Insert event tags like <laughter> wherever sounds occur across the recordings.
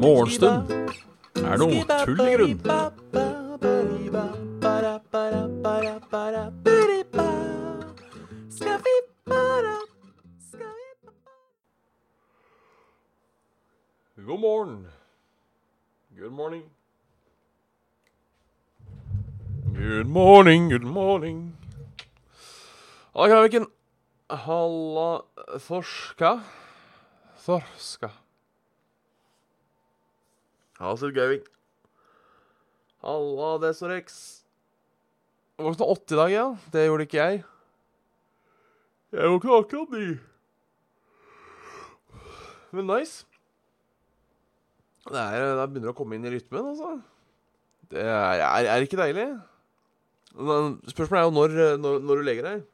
Morgenstund er noe tull i grunn. God morgen. Good morning. Good morning, good morning. Halla, Kraviken. Halla, Thorska Thorska. Sir Gøyving. Halla, Desorex. Våkna åtte i dag, ja. Det gjorde ikke jeg. Jeg våkna akkurat ni. Men nice. Det, er, det begynner å komme inn i rytmen, altså. Det er, er, er ikke deilig. Men Spørsmålet er jo når, når, når du legger deg.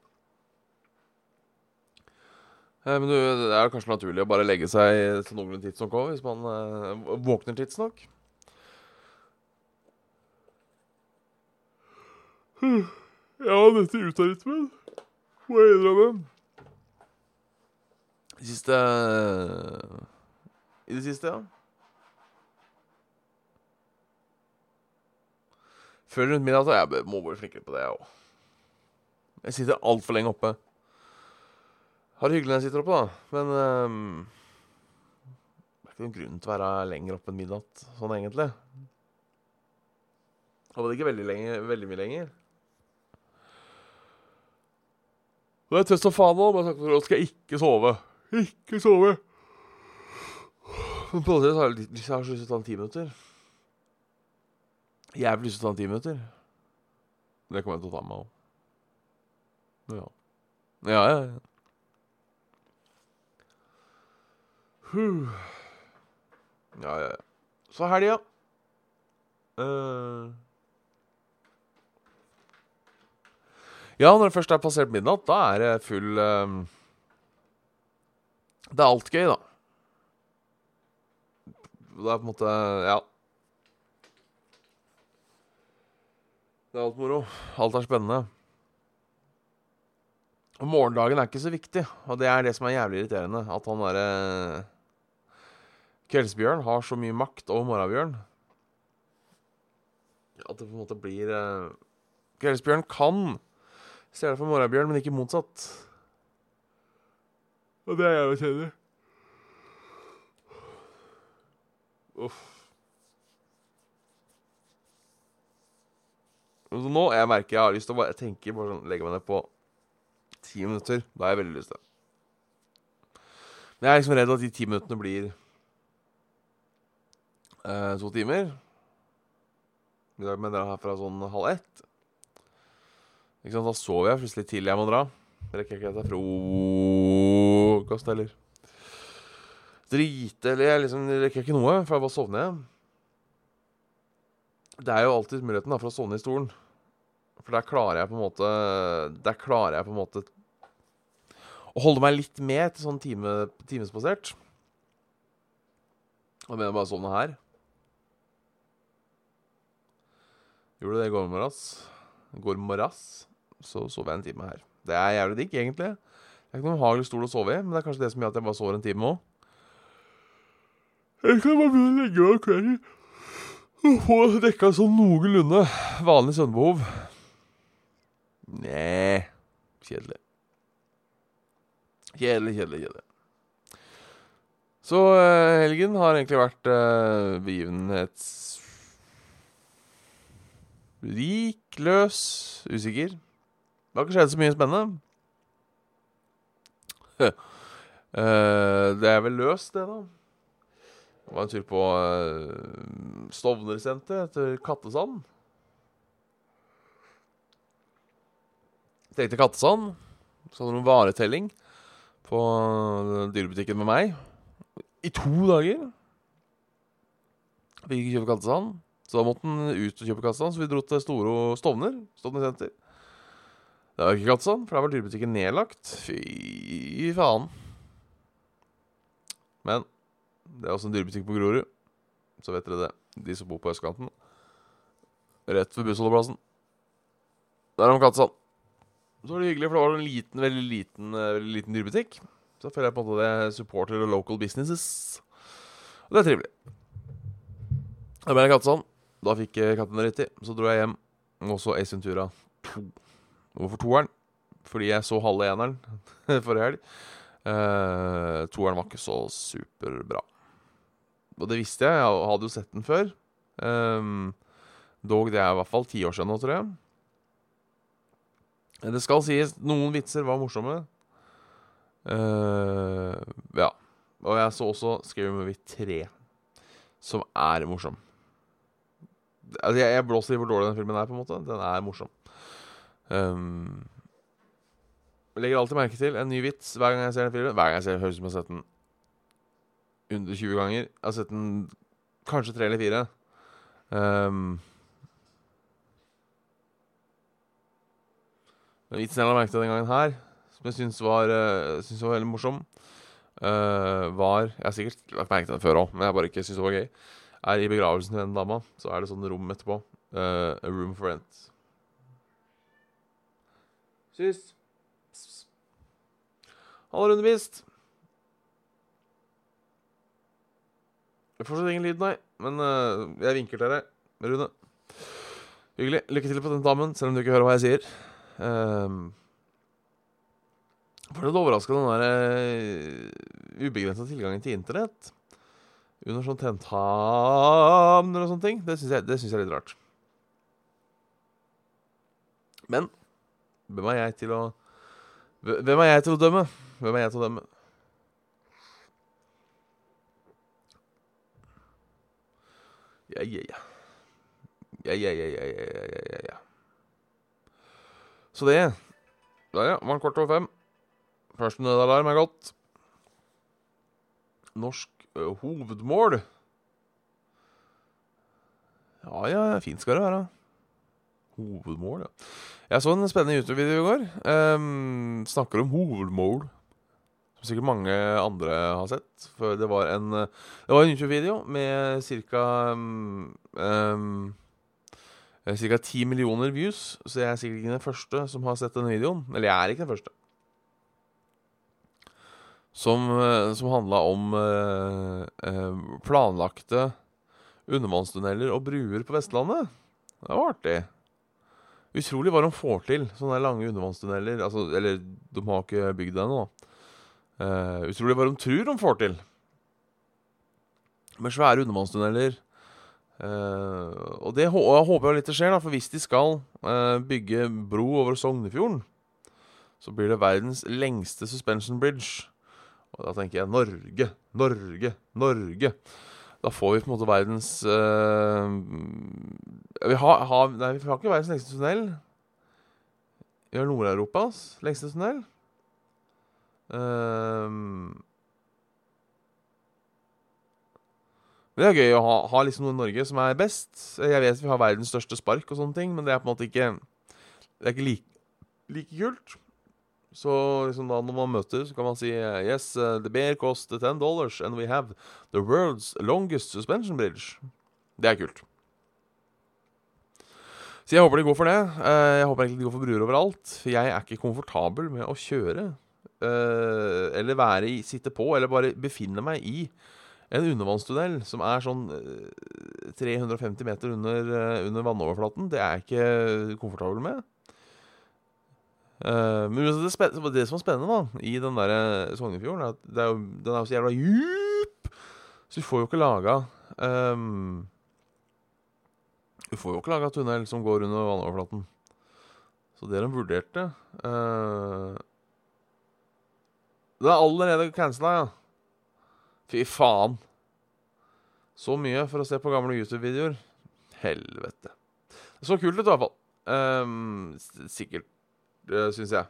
Eh, Men du, det er kanskje naturlig å bare legge seg til noenlunde tidsnok òg, hvis man eh, våkner tidsnok. Ja, dette ut av rytmen, må jeg innrømme. I siste I det siste, ja. Før rundt middag så jeg må bli flinkere på det, jeg òg. Jeg sitter altfor lenge oppe. Har det hyggelig når jeg sitter oppe, da. Men um, det er ikke noen grunn til å være lenger oppe enn midnatt, sånn egentlig. Og det er ikke veldig, lenge, veldig mye lenger. Det er tøst som faen nå, men nå skal jeg ikke sove. Ikke sove. Men på det har jeg, jeg har så lyst til å ta en ti minutter. Jævlig lyst til å ta en ti minutter. Det kommer jeg til å ta med meg òg. Ja. Ja, ja, ja. Huh. Ja, ja, ja. Så helga. Uh. Ja, når det først er passert midnatt, da er det full um. Det er alt gøy, da. Det er på en måte Ja. Det er alt moro. Alt er spennende. Og morgendagen er ikke så viktig, og det er det som er jævlig irriterende. At han derre Kveldsbjørn har så mye makt over morgenbjørn. At det på en måte blir eh, Kveldsbjørn kan stjele for morgenbjørn, men ikke motsatt. Og det er jeg jo kjenner. Uff. Så nå jeg merker jeg har lyst til å bare tenke, bare sånn, legge meg ned på ti minutter. Da har jeg veldig lyst til. det. Men jeg er liksom redd at de ti minuttene blir eh, to timer. I dag med dere herfra sånn halv ett. Ikke sant, Da sover jeg plutselig til jeg må dra. Rekker jeg ikke etter frokost heller. drite eller jeg liksom rekker jeg ikke noe, for jeg bare sovner jeg. Det er jo alltid muligheten da, for å sovne i stolen. For der klarer jeg på en måte Der klarer jeg på en måte å holde meg litt med til sånn time, timesbasert. Og mener bare sovne her. Gjorde det i går morges. Går morges så sov jeg en time her. Det er jævlig digg, egentlig. Det er ikke noen behagelig stol å sove i, men det er kanskje det som gjør at jeg bare sover en time òg. Jeg kan bare begynne å legge meg om kvelden og få dekka sånn noenlunde vanlig søvnbehov. Nei Kjedelig. Kjedelig, kjedelig, kjedelig. Så eh, helgen har egentlig vært uh, begivenhetsrik, løs, usikker. Det har ikke skjedd så mye spennende. <laughs> Eh, det er vel løst, det, da. Det var en tur på uh, Stovner-senteret etter Kattesand. Tenkte Kattesand. Så hadde de varetelling på eh, dyrebutikken med meg. I to dager. Fikk ikke kjøpe Kattesand. Så da måtte han ut og kjøpe kassa, så vi dro til Storo Stovner. Stovner senter. Det var ikke Kattesand, for der var dyrebutikken nedlagt. Fy faen. Men det er også en dyrebutikk på Grorud. Så vet dere det. De som bor på østkanten. Rett ved bussholdeplassen. Der har de Kattesand. Så var det hyggelig, for det var en liten, veldig liten, eh, veldig liten dyrebutikk. Så føler jeg på en måte det supporter og local businesses. Og det er trivelig. Da ble det kattesand. Da fikk katten i. Så dro jeg hjem. Og så Ace Ventura 2. Hvorfor toeren? Fordi jeg så halve eneren <laughs> forrige helg. Uh, toeren var ikke så superbra. Og det visste jeg. Jeg hadde jo sett den før. Um, dog det er i hvert fall ti år siden nå, tror jeg. Det skal sies, noen vitser var morsomme. Uh, ja. Og jeg så også Scary Movie 3, som er morsom. Altså, jeg, jeg blåser i hvor dårlig den filmen er, på en måte. Den er morsom. Um, legger alltid merke til en ny vits hver gang jeg ser den filmen. Hver gang jeg ser den, høres ut som jeg har sett den under 20 ganger. Jeg har sett den kanskje tre eller fire. Um, Men vitsen jeg la merke til den gangen her, som jeg syns var, uh, var veldig morsom, uh, var Jeg har sikkert lagt merke til den før òg, men jeg bare ikke syns det var gøy. Er i begravelsen til den dama, så er det sånn rom etterpå. Uh, a room for rent. Sys. Har dere undervist? Fortsatt ingen lyd, nei. Men uh, jeg vinker til deg, Rune. Hyggelig. Lykke til på den damen, selv om du ikke hører hva jeg sier. Uh, for det overraska den der uh, ubegrensa tilgangen til internett under sånn tentamner og sånne ting. Det syns jeg, jeg, er litt rart. Men hvem er jeg til å Hvem er jeg til å dømme? Hvem er jeg til å dømme? Ja, ja, ja. Ja, ja, ja, ja, ja, ja, ja. Så det Der, ja. Var en kvart over fem. Første nødalarm er gått. Norsk hovedmål. Ja, ja, fint skal det være. Hovedmål, ja. Jeg så en spennende YouTube-video i går. Um, snakker om hovedmål. Som sikkert mange andre har sett. For det var en, en YouTube-video med ca. Um, Ca. 10 millioner views, så jeg er sikkert ikke den første som har sett denne videoen. Eller jeg er ikke den første. Som, eh, som handla om eh, eh, planlagte undervannstunneler og bruer på Vestlandet. Det var artig. Utrolig hva de får til, sånne lange undervannstunneler. Altså, eller, de har ikke bygd det ennå. Uh, utrolig hva de tror de får til. Med svære undervannstunneler Uh, og det hå jeg håper jeg litt det skjer, da, for hvis de skal uh, bygge bro over Sognefjorden, så blir det verdens lengste suspension bridge. Og da tenker jeg Norge, Norge, Norge. Da får vi på en måte verdens uh, vi, har, har, nei, vi har ikke verdens lengste tunnel. Vi har Nord-Europas lengste tunnel. Uh, det er gøy å ha, ha liksom noe i Norge som er best. Jeg vet vi har verdens største spark og sånne ting, men det er på en måte ikke Det er ikke like, like kult. Så liksom da når man møter, så kan man si Yes, uh, the bear cost 10 dollars, and we have the world's longest suspension bridge. Det er kult. Så jeg håper de går for det. Uh, jeg håper egentlig de går for bruer overalt. Jeg er ikke komfortabel med å kjøre. Uh, eller være i, sitte på, eller bare befinne meg i en undervannstunnel som er sånn 350 eh, meter under, eh, under vannoverflaten, det er jeg ikke komfortabel med. Uh, men det, det, som er spennende da i den der Sognefjorden, er at er jo, den er jo så jævla djup! Så du får jo ikke laga um, Du får jo ikke laga tunnel som går under vannoverflaten. Så det de vurderte uh, Det er allerede cancela, ja. Fy faen. Så mye for å se på gamle YouTube-videoer. Helvete. Det så kult ut, i hvert fall. Um, sikkert, uh, syns jeg.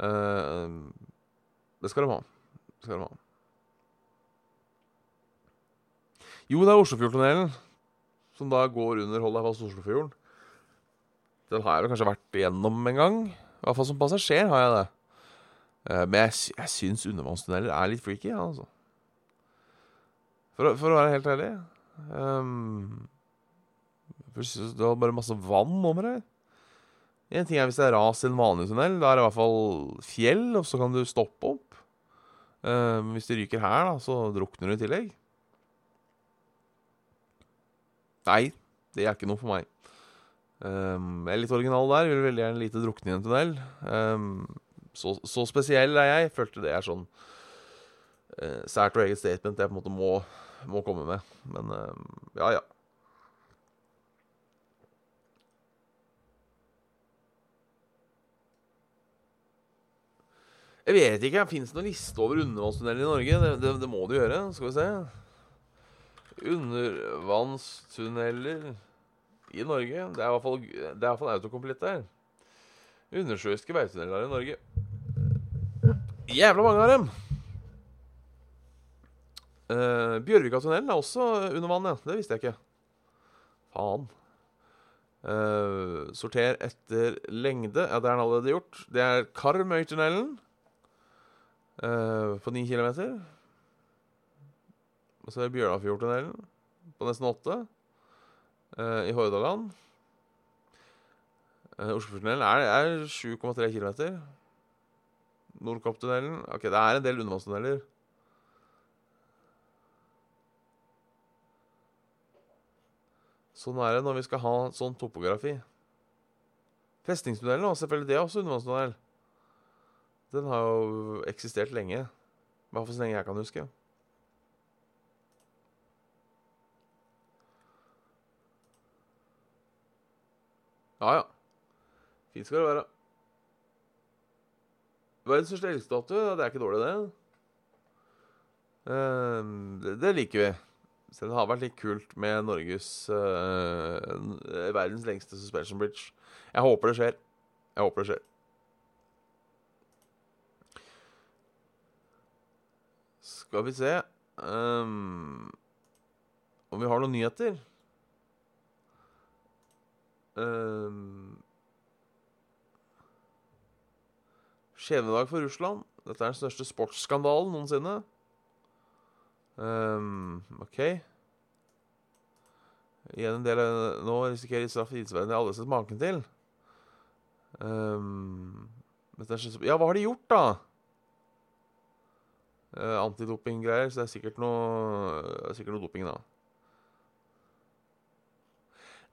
Uh, det skal de ha. Det skal de ha. Jo, det er Oslofjordtunnelen, som da går under holdet fast Oslofjorden. Den har jeg vel kanskje vært igjennom en gang. I hvert fall som passasjer har jeg det. Uh, men jeg, jeg syns undervannstunneler er litt freaky, ja, altså. For, for, å være helt ærlig. Um, det var bare masse vann over her. En ting er hvis det er ras i en vanlig tunnel. Da er det i hvert fall fjell, og så kan du stoppe opp. Eh, hvis det ryker her, da, så drukner du i tillegg. Nei, det er ikke noe for meg. Um, jeg er litt original der. Vil veldig gjerne lite drukne i en tunnel. Um, så, så, spesiell er jeg. Følte det er sånn sært og eget statement jeg på en måte må, må komme med. Men ja, ja. Jeg vet ikke. Fins det noen liste over undervannstunneler i Norge? Det, det, det må det gjøre. Skal vi se. Undervannstunneler i Norge. Det er i hvert fall, det er i hvert fall autokomplett der. Undersjøiske veitunneler i Norge. Jævla mange av dem! Uh, Bjørvika-tunnelen er også under vannet. Det visste jeg ikke. Faen. Uh, sorter etter lengde. Ja, det er den allerede gjort. Det er Karmøytunnelen. Uh, på ni kilometer. Og så er det Bjørnafjordtunnelen på nesten åtte uh, i Hordaland. Uh, Oslofjordtunnelen er, er 7,3 km. Nordkapptunnelen Ok, det er en del undervannstunneler. Sånn er det når vi skal ha sånn topografi. Festningstunnelen selvfølgelig, det er også undervannstunnel. Den har jo eksistert lenge. I hvert fall så lenge jeg kan huske. Ja, ja. Fint skal det være. Verdens største elgstatue, det er ikke dårlig, det. Uh, det, det, liker vi. Så det har vært litt kult med Norges uh, Verdens lengste suspension bridge. Jeg håper det skjer. Jeg håper det skjer. Skal vi se um, Om vi har noen nyheter? Um, Skjebnedag for Russland. Dette er den største sportsskandalen noensinne. Um, OK. Igjen en del Nå risikerer straff i idrettsverdenen jeg aldri sett maken til. Um, ja, hva har de gjort, da? Uh, Antidopinggreier, så det er sikkert noe, er sikkert noe doping, da.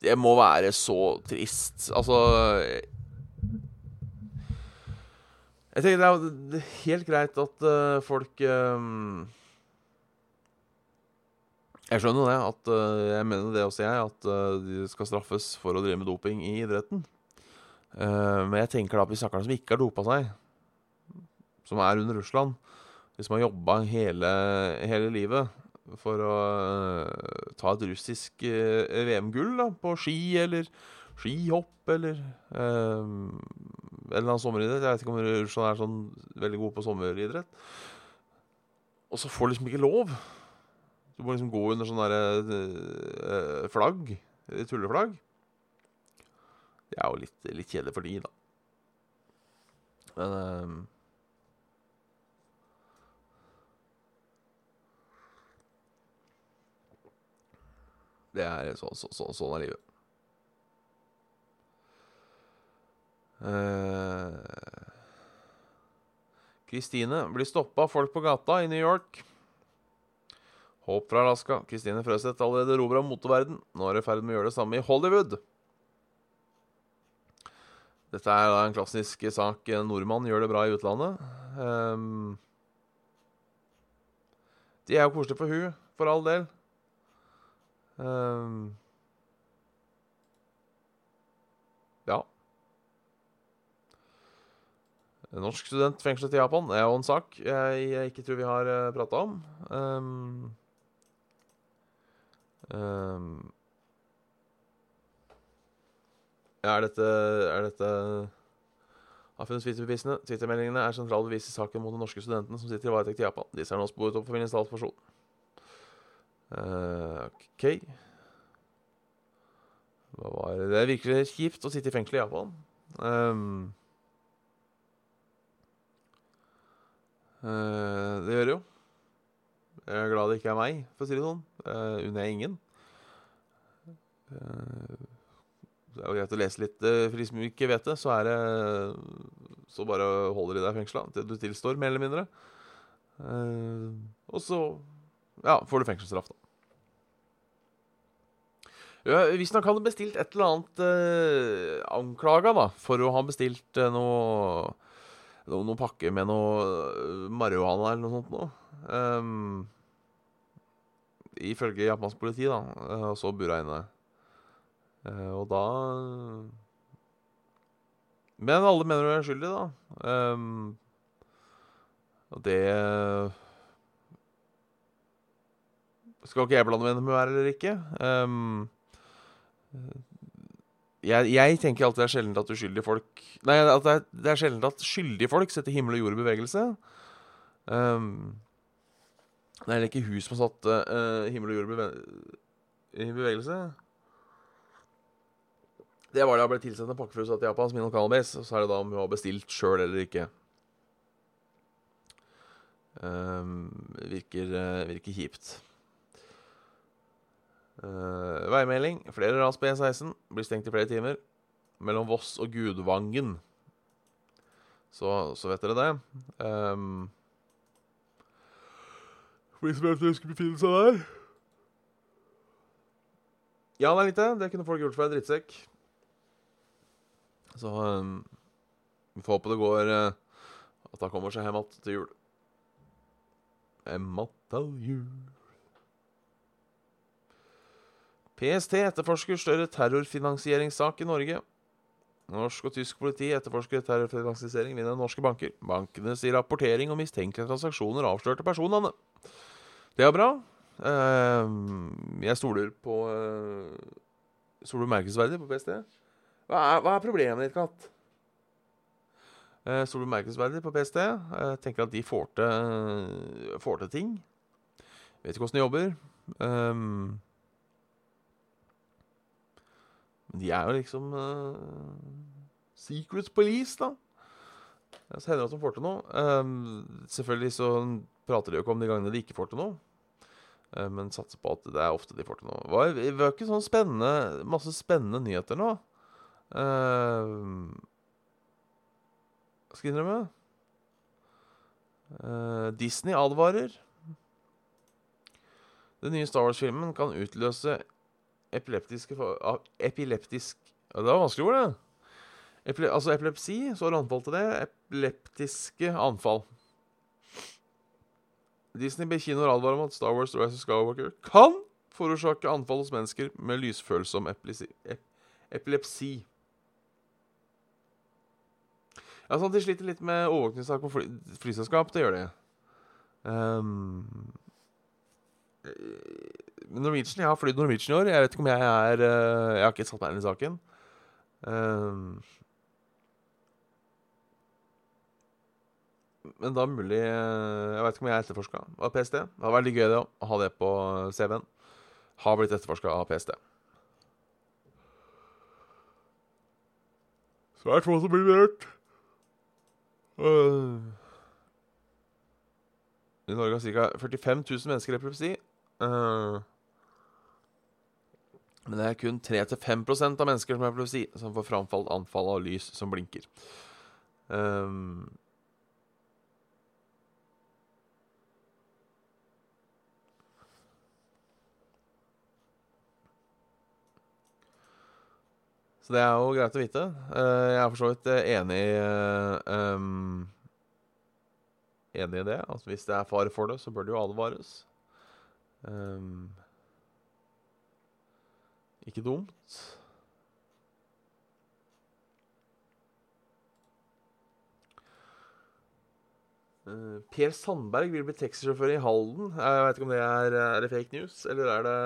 Det må være så trist. Altså Jeg tenker det er helt greit at uh, folk um, Jeg skjønner det. At, uh, jeg mener det også, jeg. At uh, de skal straffes for å drive med doping i idretten. men jeg tenker da på de stakkarene som ikke har dopa seg, som er under Russland. De man jobba hele, hele livet for å uh, ta et russisk uh, VM-gull på ski eller skihopp eller en eller annen sommeridrett. Jeg vet ikke om Russland er sånn veldig god på sommeridrett. Og så får du liksom ikke lov. Du må liksom gå under sånn derre flagg. Tulleflagg. Det er jo litt, litt kjedelig for de, da. Men Det er så, så, så, sånn er livet. Kristine uh, blir stoppa av folk på gata i New York. Håp fra Alaska. Kristine Frøseth allerede rover av moteverden. Nå er i ferd med å gjøre det samme i Hollywood. Dette er da en klassisk sak. Nordmann gjør det bra i utlandet. Um, de er jo koselige for hun, for all del. Um, ja. Norsk student fengslet i Japan er jo en sak jeg, jeg ikke tror vi har eh, prata om. Um, um, er dette, er dette har funnet. Twitter-meldingene er sentrale bevis i saken mot de norske studentene som sitter i varetekt i Japan. Disse er nå sporet opp for min. Uh, OK. Hva var det? Det virkelig kjipt å sitte i fengsel i Japan. Um, uh, det gjør det jo. Jeg er glad det ikke er meg, for å si det sånn. Uh, unner jeg ingen. Uh, det er jo greit å lese litt. eh, For de som ikke vet det, så er det Så bare holder de deg i fengsla til du tilstår, mer eller mindre. Uh, og så ja, får du fengselsstraff, da. Ja, Visstnok hadde bestilt et eller annet eh, anklaga, da, for å ha bestilt eh, noe noe, noen pakke med noe eh, marihuana eller noe sånt noe. Um, ifølge japansk politi, da. eh, Og så bura inne. Eh, og da Men alle mener du er skyldig, da. Um, og det Skal ikke jeg blande meg inn med er eller ikke. Ehm, jeg, jeg tenker alltid det er sjelden at uskyldige folk Nei, at det er, det er sjelden at skyldige folk setter himmel og jord i bevegelse. Um, det er ikke hun som har satt uh, himmel og jord i, beve i bevegelse. Det var det jeg ble tilsendt en pakke fra til Japan, som min lokalbase. Og så er det da om hun har bestilt sjøl eller ikke. Um, virker, uh, virker kjipt. Uh, veimelding. Flere ras på E16. Blir stengt i flere timer. Mellom Voss og Gudvangen. Så, så vet dere det. Um, for de som eventuelt skulle befinne seg der. Ja, det er litt det. Det kunne folk gjort for ei drittsekk. Så um, vi får håpe det går uh, At han kommer seg hjem igjen til jul. Hjem til jul. PST etterforsker større terrorfinansieringssak i Norge. Norsk og tysk politi etterforsker terrorfinansiering via norske banker. Bankene sier rapportering om mistenkelige transaksjoner avslørte personene. Det er bra. Eh, jeg stoler på uh, Stoler merkesverdig på PST. Hva er, hva er problemet ditt, Katt? Uh, stoler merkesverdig på PST. Jeg tenker at de får til, får til ting. Vet ikke åssen de jobber. Um, men de er jo liksom uh, Secret Police, da. Så hender det at de får til noe. Um, selvfølgelig så prater de jo ikke om de gangene de ikke får til noe. Uh, men satser på at det er ofte de får til noe. Var, det var ikke sånn spennende masse spennende nyheter nå. Uh, skal jeg innrømme. Uh, Disney advarer. Den nye Star Wars-filmen kan utløse epileptiske Epileptisk Det var vanskelig ord, det. Epile, altså epilepsi, så har du anfall til det. Epileptiske anfall. Disney ber kinoer advare om at Star Wars The Rise of Skywalker kan forårsake anfall hos mennesker med lysfølsom epilepsi. epilepsi. Ja, sånn at De sliter litt med overvåkningssak på fly, flyselskap. Det gjør de. Um, Norwegian, Jeg har flydd Norwegian i år. Jeg vet ikke om jeg er uh, Jeg har ikke satt meg inn i saken. Um, men da mulig uh, Jeg vet ikke om jeg er etterforska av PST. Det hadde vært gøy det å ha det på CV-en. Har blitt etterforska av PST. Svært to som blir berørt. Uh, I Norge har ca. 45 000 mennesker epilepsi. Uh, men det er kun 3-5% av mennesker som har epilepsi, som får framfalt anfall av lys som blinker. Um, så det er jo greit å vite. Uh, jeg er for så vidt enig i um, Enig i det. Altså Hvis det er fare for det, så bør det jo advares. Um, ikke dumt. Uh, per Sandberg vil bli taxisjåfør i Halden. Jeg vet ikke om det er, er det fake news, eller er det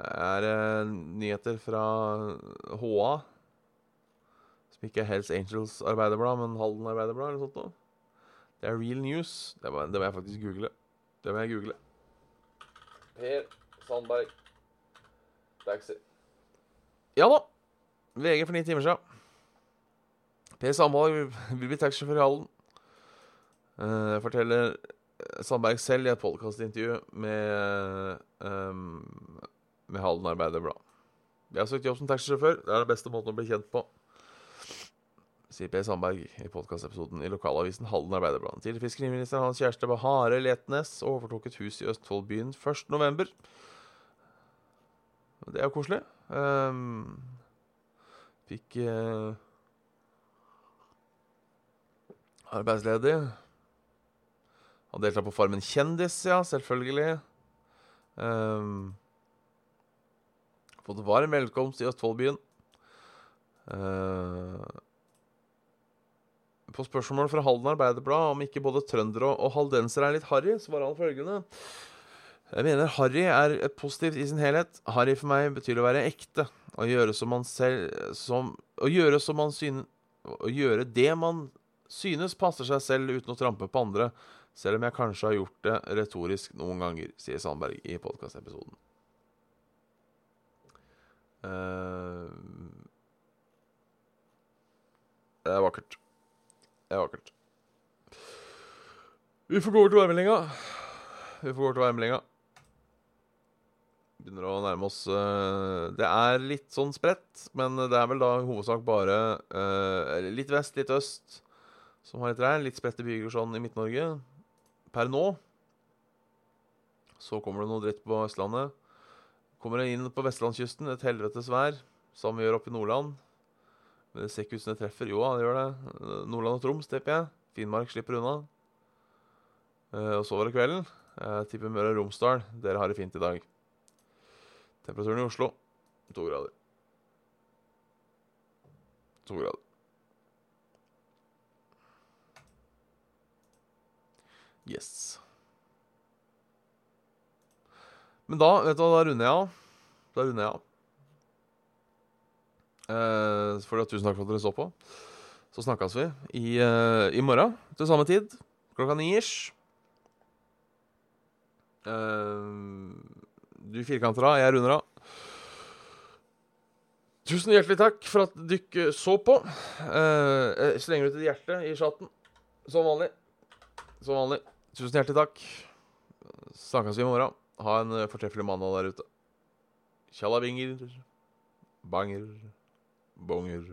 Er det nyheter fra HA? Som ikke er Hells Angels Arbeiderblad, men Halden Arbeiderblad, eller noe sånt noe. Det er real news. Det må, det må jeg faktisk google. Det må jeg google. Per Sandberg Taxi. Ja da. VG for ni timer siden. Per Sandberg vil bli taxisjåfør i Halden. Uh, forteller Sandberg selv i et podkastintervju med, um, med Halden Arbeiderblad. Jeg har søkt jobb som taxisjåfør. Det er den beste måten å bli kjent på. Sier Per Sandberg i podkastepisoden i lokalavisen Halden Arbeiderblad. Tidligere fiskeriminister hans kjæreste Bahare Letnes overtok et hus i Østfoldbyen 1.11. Det er jo koselig. Um, fikk uh, Arbeidsledig. Han deltatt på Farmen kjendis, ja, selvfølgelig. Um, fått varm velkomst i Østfoldbyen. Uh, på spørsmål fra Halden Arbeiderblad om ikke både trøndere og haldensere er litt harry, svarer han følgende. Jeg mener harry er positivt i sin helhet. Harry for meg betyr å være ekte. Å gjøre som man selv som, Å gjøre som man synes Å gjøre det man synes passer seg selv uten å trampe på andre. Selv om jeg kanskje har gjort det retorisk noen ganger, sier Sandberg i podkastepisoden. Uh, det er vakkert. Det er vakkert. Vi får gå over til værmeldinga. Vi får gå over til værmeldinga. Begynner å nærme oss uh, Det er litt sånn spredt, men det er vel da i hovedsak bare uh, litt vest, litt øst som har litt regn. Litt spredte byger sånn i Midt-Norge. Per nå så kommer det noe dritt på Østlandet. Kommer det inn på vestlandskysten, et helvetes vær, som vi gjør oppe i Nordland. Men det ser ikke ut som det treffer. Jo, det gjør det. Nordland og Troms, tipper jeg. Finnmark slipper unna. Uh, og så var det kvelden. Jeg tipper Møre og Romsdal. Dere har det fint i dag. Temperaturen i Oslo to grader. To grader. Yes. Men da, vet du hva, da runder jeg av. Da runder jeg av. Eh, for tusen takk for at dere så på. Så snakkes vi i, eh, i morgen til samme tid. Klokka ni ish. Eh, du firkanter av, jeg runder av. Tusen hjertelig takk for at dere så på. Uh, jeg slenger ut et hjerte i chatten. Som vanlig. Som vanlig. Tusen hjertelig takk. Snakkes vi i morgen. Ha en fortreffelig mandag der ute. Tjallabinger. Banger. Bonger.